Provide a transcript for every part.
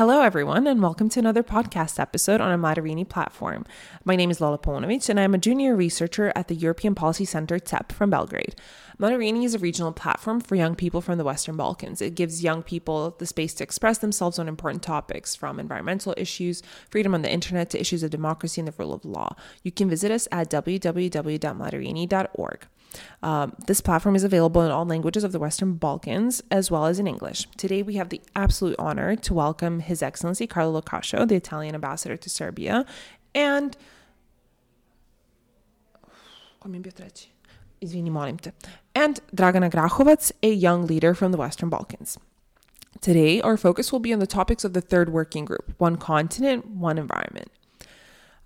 Hello, everyone, and welcome to another podcast episode on a Madarini platform. My name is Lola Ponovic, and I'm a junior researcher at the European Policy Center CEP from Belgrade. Madarini is a regional platform for young people from the Western Balkans. It gives young people the space to express themselves on important topics from environmental issues, freedom on the internet, to issues of democracy and the rule of law. You can visit us at www.madarini.org. Um, this platform is available in all languages of the Western Balkans as well as in English. Today, we have the absolute honor to welcome His Excellency Carlo Lo Cascio, the Italian ambassador to Serbia, and and Dragana Grahovac, a young leader from the Western Balkans. Today, our focus will be on the topics of the third working group one continent, one environment.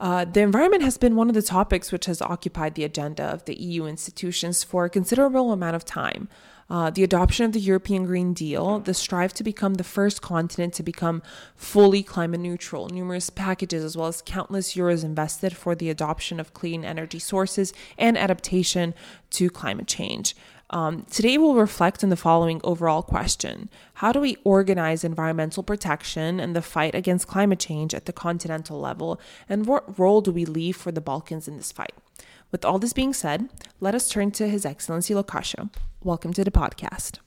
Uh, the environment has been one of the topics which has occupied the agenda of the EU institutions for a considerable amount of time. Uh, the adoption of the European Green Deal, the strive to become the first continent to become fully climate neutral, numerous packages, as well as countless euros invested for the adoption of clean energy sources and adaptation to climate change. Um, today, we'll reflect on the following overall question How do we organize environmental protection and the fight against climate change at the continental level? And what role do we leave for the Balkans in this fight? With all this being said, let us turn to His Excellency Lo Cascio. Welcome to the podcast.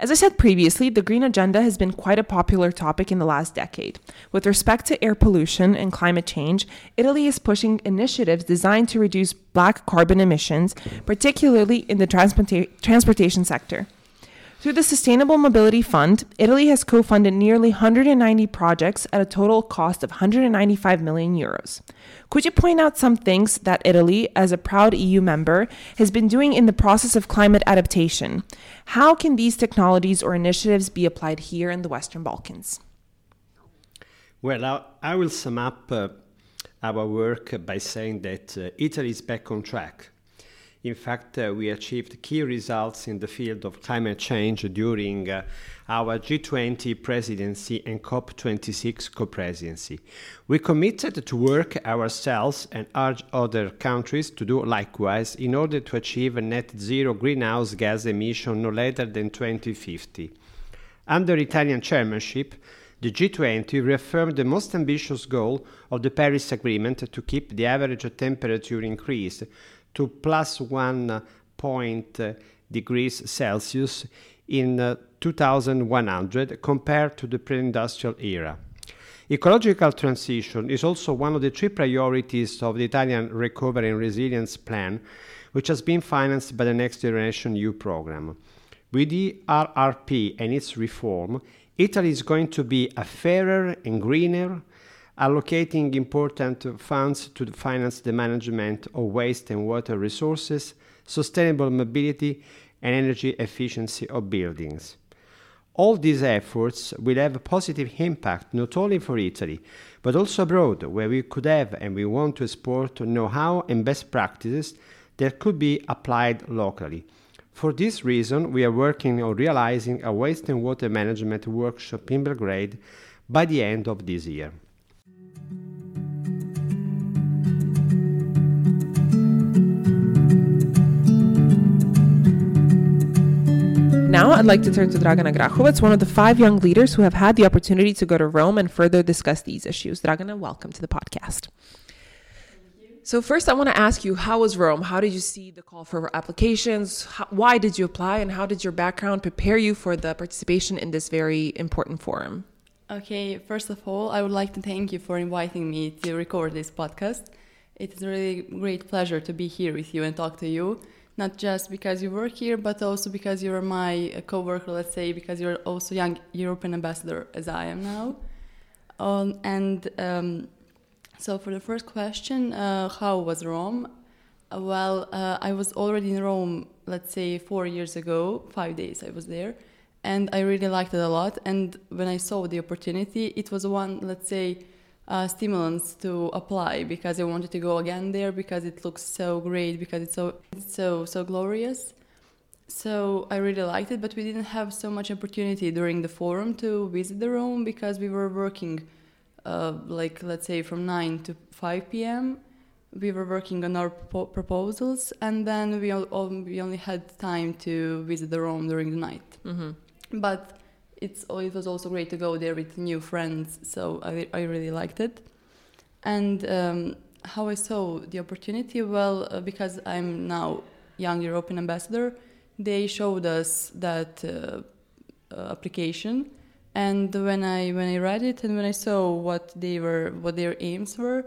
As I said previously, the green agenda has been quite a popular topic in the last decade. With respect to air pollution and climate change, Italy is pushing initiatives designed to reduce black carbon emissions, particularly in the transporta- transportation sector. Through the Sustainable Mobility Fund, Italy has co funded nearly 190 projects at a total cost of 195 million euros. Could you point out some things that Italy, as a proud EU member, has been doing in the process of climate adaptation? How can these technologies or initiatives be applied here in the Western Balkans? Well, I will sum up uh, our work by saying that uh, Italy is back on track in fact, uh, we achieved key results in the field of climate change during uh, our G20 presidency and COP26 co presidency. We committed to work ourselves and urge other countries to do likewise in order to achieve a net zero greenhouse gas emission no later than 2050. Under Italian chairmanship, the G20 reaffirmed the most ambitious goal of the Paris Agreement to keep the average temperature increase to plus one point degrees Celsius in uh, 2100 compared to the pre-industrial era. Ecological transition is also one of the three priorities of the Italian Recovery and Resilience Plan, which has been financed by the Next Generation EU program. With the RRP and its reform, Italy is going to be a fairer and greener, allocating important funds to finance the management of waste and water resources, sustainable mobility, and energy efficiency of buildings. All these efforts will have a positive impact not only for Italy, but also abroad, where we could have and we want to export know how and best practices that could be applied locally. For this reason, we are working on realizing a waste and water management workshop in Belgrade by the end of this year. Now, I'd like to turn to Dragana Grahovac, one of the five young leaders who have had the opportunity to go to Rome and further discuss these issues. Dragana, welcome to the podcast. So, first, I want to ask you how was Rome? How did you see the call for applications? How, why did you apply? And how did your background prepare you for the participation in this very important forum? Okay, first of all, I would like to thank you for inviting me to record this podcast. It's a really great pleasure to be here with you and talk to you not just because you work here, but also because you're my uh, co-worker, let's say, because you're also young European ambassador as I am now. Um, and um, so for the first question, uh, how was Rome? Uh, well, uh, I was already in Rome, let's say four years ago, five days I was there, and I really liked it a lot. And when I saw the opportunity, it was one, let's say, uh, stimulants to apply because I wanted to go again there because it looks so great because it's so it's so so glorious. So I really liked it, but we didn't have so much opportunity during the forum to visit the room because we were working, uh, like let's say from nine to five p.m. We were working on our proposals, and then we all, we only had time to visit the room during the night. Mm-hmm. But it's it was also great to go there with new friends. So I I really liked it. And um, how I saw the opportunity, well, uh, because I'm now young European ambassador, they showed us that uh, uh, application. And when I when I read it and when I saw what they were what their aims were,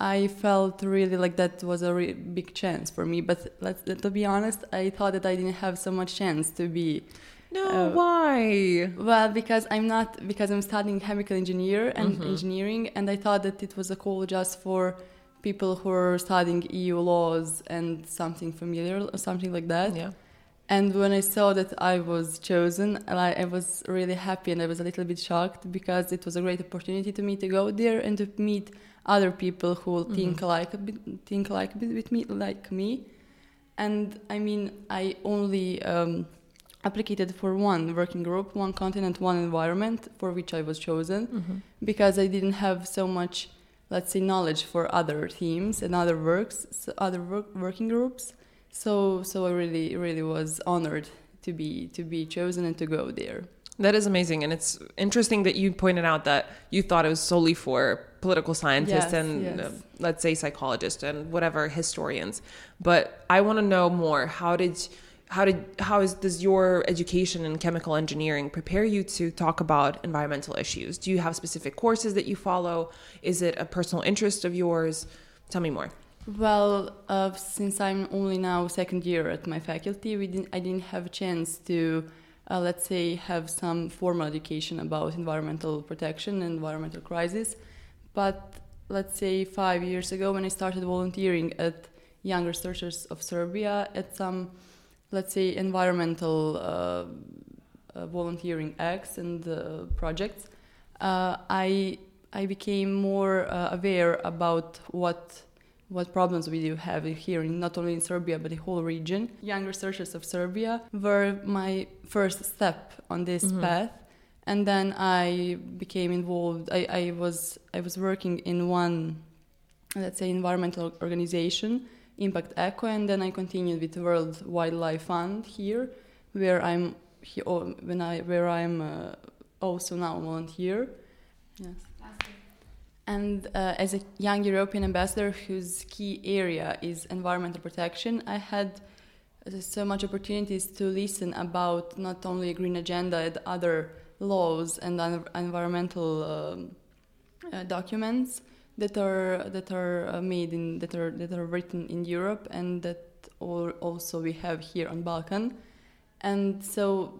I felt really like that was a big chance for me. But let's to be honest, I thought that I didn't have so much chance to be. No, Uh, why? Well, because I'm not because I'm studying chemical engineer and Mhm. engineering, and I thought that it was a call just for people who are studying EU laws and something familiar or something like that. Yeah. And when I saw that I was chosen, I, I was really happy and I was a little bit shocked because it was a great opportunity to me to go there and to meet other people who think like think like with me like me. And I mean, I only um, applied for one working group, one continent, one environment, for which I was chosen Mhm. because I didn't have so much, let's say, knowledge for other teams and other works, so other work, working groups. So, so I really, really was honored to be to be chosen and to go there. That is amazing. And it's interesting that you pointed out that you thought it was solely for political scientists Yes, and, yes. uh, let's say, psychologists and whatever historians. But I want to know more. How did. How did how is does your education in chemical engineering prepare you to talk about environmental issues? Do you have specific courses that you follow? Is it a personal interest of yours? Tell me more. Well, uh, since I'm only now second year at my faculty, we didn't, I didn't have a chance to, uh, let's say, have some formal education about environmental protection and environmental crisis. But let's say five years ago, when I started volunteering at Young Researchers of Serbia at some, let's say, environmental uh, uh, volunteering acts and uh, projects, uh, I I became more uh, aware about what what problems we do have here, in, not only in Serbia but the whole region. Young researchers of Serbia were my first step on this Mhm. path, and then I became involved. I, I was I was working in one, let's say, environmental organization, Impact Eco, and then I continued with World Wildlife Fund here, where I'm he, oh, when I where I'm uh, also now a volunteer. Yes. And uh, as a young European ambassador whose key area is environmental protection, I had uh, so much opportunities to listen about not only a green agenda and other laws and en- environmental um, uh, documents that are that are uh, made in that are that are written in Europe and that all also we have here on Balkan. And so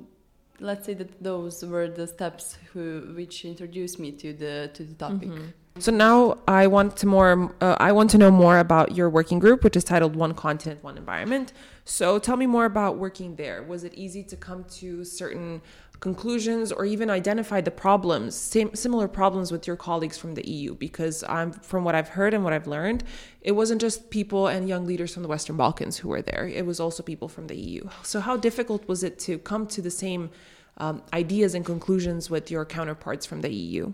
let's say that those were the steps who which introduced me to the to the topic. So now I want to more. Uh, I want to know more about your working group, which is titled "One Continent, One Environment." So tell me more about working there. Was it easy to come to certain conclusions, or even identify the problems, same similar problems with your colleagues from the EU? Because I'm from what I've heard and what I've learned, it wasn't just people and young leaders from the Western Balkans who were there. It was also people from the EU. So how difficult was it to come to the same um, ideas and conclusions with your counterparts from the EU?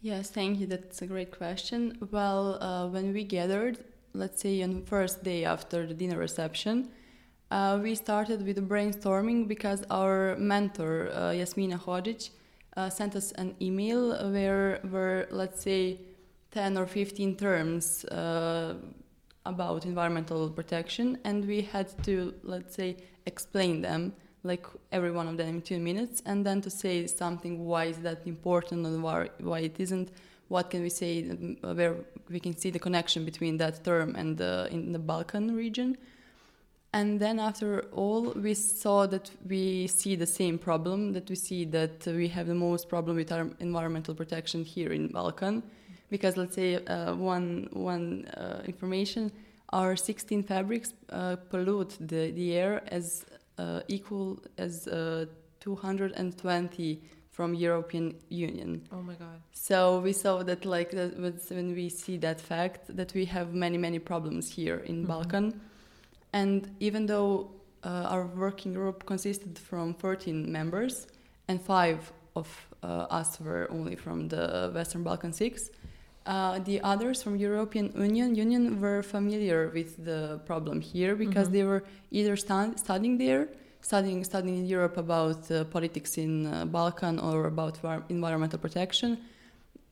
Yes, thank you. That's a great question. Well, uh, when we gathered, let's say on the first day after the dinner reception, uh, we started with brainstorming because our mentor, uh, Yasmina Hodžić, uh, sent us an email where were, let's say, 10 or 15 terms uh, about environmental protection, and we had to, let's say, explain them like every one of them in two minutes, and then to say something why is that important and why, why it isn't. What can we say where we can see the connection between that term and the, in the Balkan region? And then after all, we saw that we see the same problem, that we see that we have the most problem with our environmental protection here in Balkan. Because let's say uh, one, one uh, information, our 16 fabrics uh, pollute the, the air as uh, equal as uh, 220 from European Union. Oh my God. So we saw that like that when we see that fact that we have many many problems here in Mhm. Balkan, and even though uh, our working group consisted from 13 members and five of uh, us were only from the Western Balkan six, uh, the others from European Union Union were familiar with the problem here because Mhm. they were either stu- studying there, studying studying in Europe about uh, politics in uh, Balkan or about environmental protection,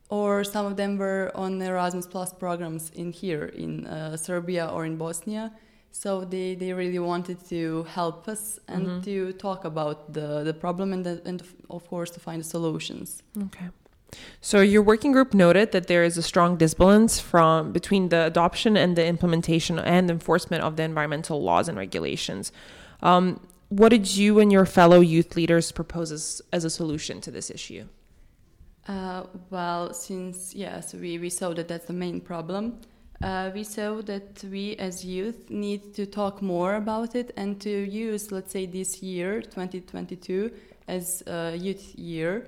or some of them were on Erasmus Plus programs in here in uh, Serbia or in Bosnia. So they, they really wanted to help us and mm-hmm. to talk about the, the problem and, the, and of course to find the solutions. Okay. So your working group noted that there is a strong disbalance from between the adoption and the implementation and enforcement of the environmental laws and regulations. Um, what did you and your fellow youth leaders propose as, as a solution to this issue? Uh, well, since yes, we, we saw that that's the main problem. Uh, we saw that we as youth need to talk more about it and to use, let's say, this year, 2022, as a youth year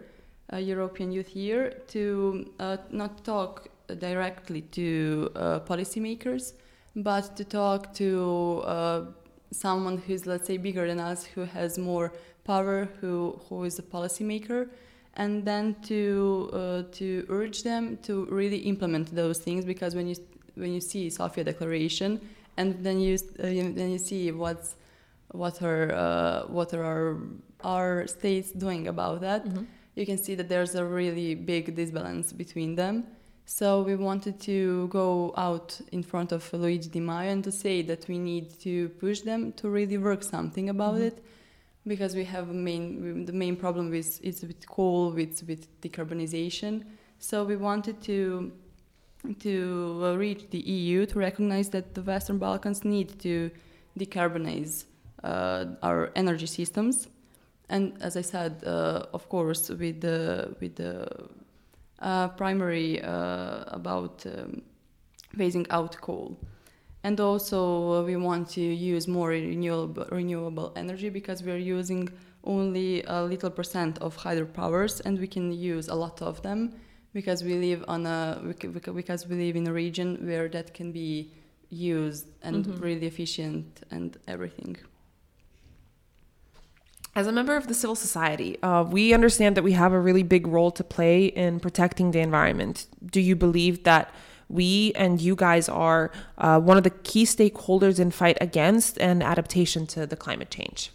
European Youth Year to uh, not talk directly to uh, policymakers, but to talk to uh, someone who's, let's say, bigger than us, who has more power, who, who is a policymaker, and then to, uh, to urge them to really implement those things because when you, when you see Sofia Declaration and then you, uh, then you see what's, what are, uh, what are our, our states doing about that. Mm-hmm you can see that there's a really big disbalance between them. So we wanted to go out in front of Luigi Di Maio and to say that we need to push them to really work something about mm-hmm. it, because we have main the main problem with is with coal, with with decarbonization. So we wanted to to reach the EU to recognize that the Western Balkans need to decarbonize uh, our energy systems. And as I said, uh, of course, with the with the uh, primary uh, about um, phasing out coal, and also uh, we want to use more renewable renewable energy because we are using only a little percent of hydropowers, and we can use a lot of them because we live on a because we live in a region where that can be used and mm-hmm. really efficient and everything. As a member of the civil society, uh, we understand that we have a really big role to play in protecting the environment. Do you believe that we and you guys are uh, one of the key stakeholders in fight against and adaptation to the climate change?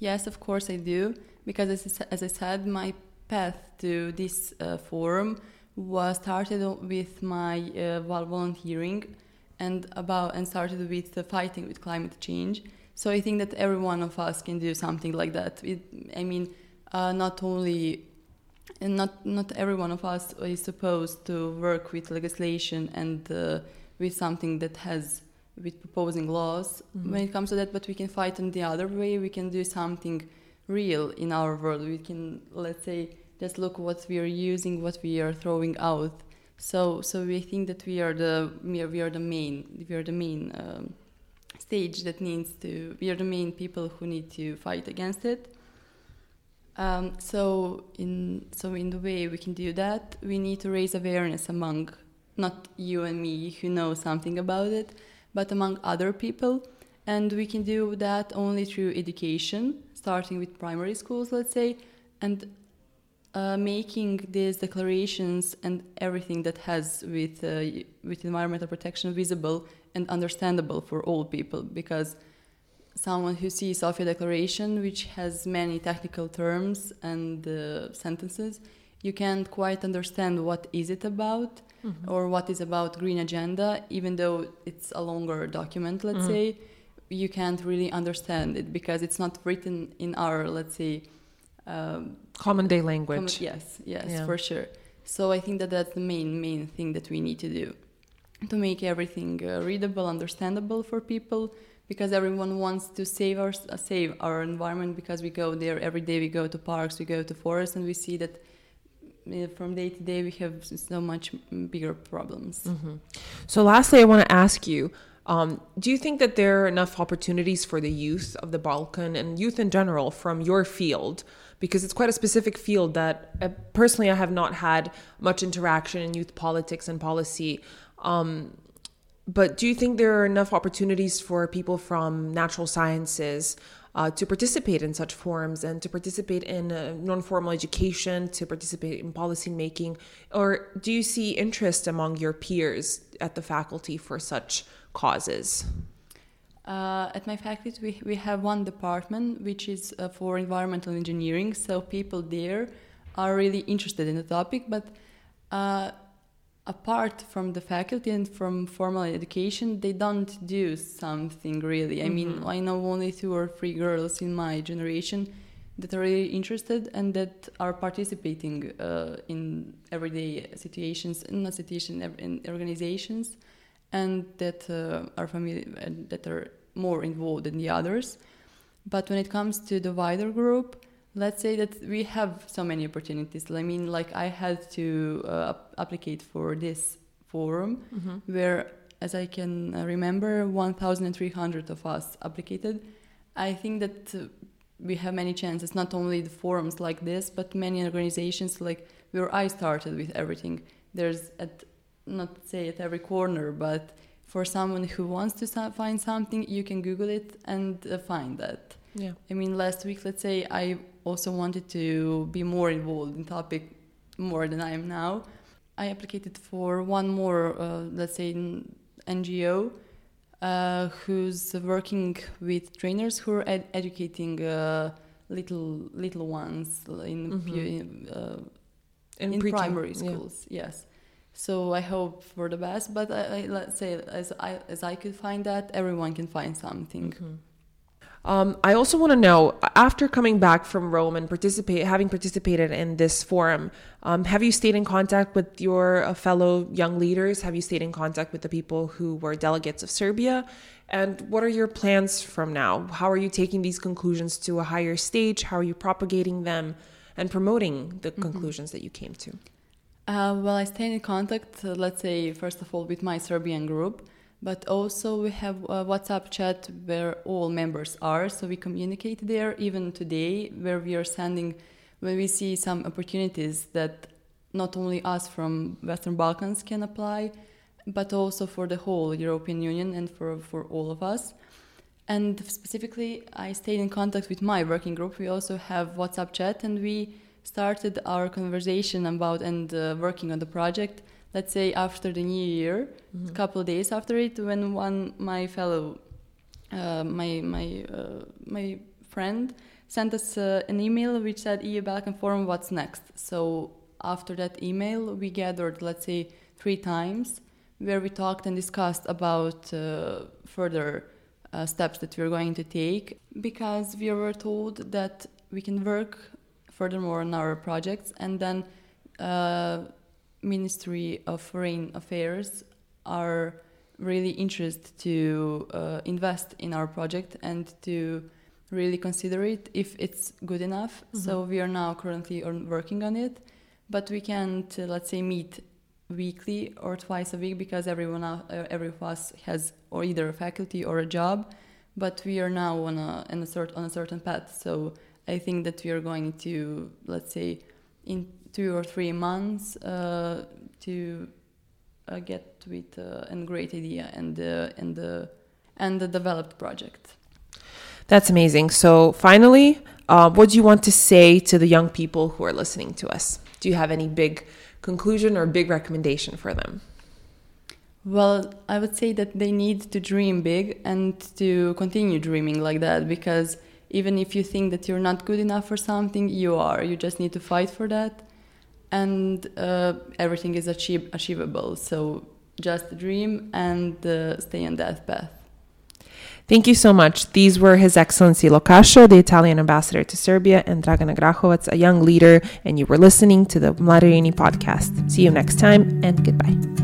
Yes, of course I do. Because as, as I said, my path to this uh, forum was started with my uh, volunteering and about and started with the fighting with climate change so I think that every one of us can do something like that. It, I mean, uh, not only, and not not every one of us is supposed to work with legislation and uh, with something that has with proposing laws mm-hmm. when it comes to that. But we can fight in the other way. We can do something real in our world. We can let's say just look what we are using, what we are throwing out. So so we think that we are the we are, we are the main we are the main. Um, stage that needs to we are the main people who need to fight against it um, so in so in the way we can do that we need to raise awareness among not you and me who know something about it but among other people and we can do that only through education starting with primary schools let's say and uh, making these declarations and everything that has with uh, with environmental protection visible and understandable for all people because someone who sees Sofia Declaration, which has many technical terms and uh, sentences, you can't quite understand what is it about mm-hmm. or what is about green agenda, even though it's a longer document, let's mm-hmm. say. You can't really understand it because it's not written in our, let's say, um, common day language. Com- yes, yes, yeah. for sure. So I think that that's the main main thing that we need to do to make everything uh, readable, understandable for people because everyone wants to save our uh, save our environment because we go there every day we go to parks we go to forests and we see that uh, from day to day we have so much bigger problems mm-hmm. so lastly i want to ask you um, do you think that there are enough opportunities for the youth of the balkan and youth in general from your field? Because it's quite a specific field that uh, personally i have not had much interaction in youth politics and policy. Um, but do you think there are enough opportunities for people from natural sciences uh, to participate in such forums and to participate in uh, non-formal education, to participate in policy making, or do you see interest among your peers at the faculty for such causes? Uh, at my faculty, we, we have one department which is uh, for environmental engineering. So people there are really interested in the topic, but uh, apart from the faculty and from formal education, they don't do something really. I mean, Mhm. I know only two or three girls in my generation that are really interested and that are participating uh, in everyday situations, not situation, in organizations, and that uh, are and that are more involved than the others. But when it comes to the wider group, let's say that we have so many opportunities. I mean, like I had to uh, ap- applicate for this forum Mhm. where, as I can remember, 1,300 of us applied. I think that uh, we have many chances, not only the forums like this, but many organizations like where I started with everything. There's at not say at every corner, but for someone who wants to find something, you can Google it and uh, find that. Yeah. I mean, last week, let's say, I also wanted to be more involved in topic more than I am now. I applied for one more, uh, let's say, n- NGO uh, who's working with trainers who are ed- educating uh, little little ones in pu- uh, In, in preteen, primary yeah. schools. Yes. So I hope for the best, but I, I, let's say as I as I could find that, everyone can find something. Mhm. Um, I also want to know after coming back from Rome and participate, having participated in this forum, um, have you stayed in contact with your uh, fellow young leaders? Have you stayed in contact with the people who were delegates of Serbia? And what are your plans from now? How are you taking these conclusions to a higher stage? How are you propagating them and promoting the conclusions that you came to? Uh, well, I stay in contact, uh, let's say, first of all, with my Serbian group, but also we have a WhatsApp chat where all members are, so we communicate there even today, where we are sending, when we see some opportunities that not only us from Western Balkans can apply, but also for the whole European Union and for, for all of us. And specifically, I stayed in contact with my working group. We also have WhatsApp chat, and we started our conversation about and uh, working on the project. Let's say after the new year, a couple of days after it, when one my fellow, uh, my my uh, my friend sent us uh, an email which said EU Balkan Forum, what's next? So after that email, we gathered, let's say, three times where we talked and discussed about uh, further uh, steps that we're going to take because we were told that we can work furthermore on our projects. And then uh, ministry of foreign affairs are really interested to uh, invest in our project and to really consider it if it's good enough. So we are now currently on working on it but we can't uh, let's say meet weekly or twice a week because everyone uh, every of us has or either a faculty or a job but we are now on a, on a, cert, on a certain path. So i think that we are going to let's say in two or three months uh, to uh, get with uh, a great idea and uh, and the and the developed project That's amazing. So, finally, uh, what do you want to say to the young people who are listening to us? Do you have any big conclusion or big recommendation for them? Well, I would say that they need to dream big and to continue dreaming like that because even if you think that you're not good enough for something, you are. You just need to fight for that, and uh, everything is achieve- achievable. So just dream and uh, stay on that path. Thank you so much. These were His Excellency Lo Cascio, the Italian ambassador to Serbia, and Dragana Grahovac, a young leader, and you were listening to the Mladerini podcast. See you next time, and goodbye.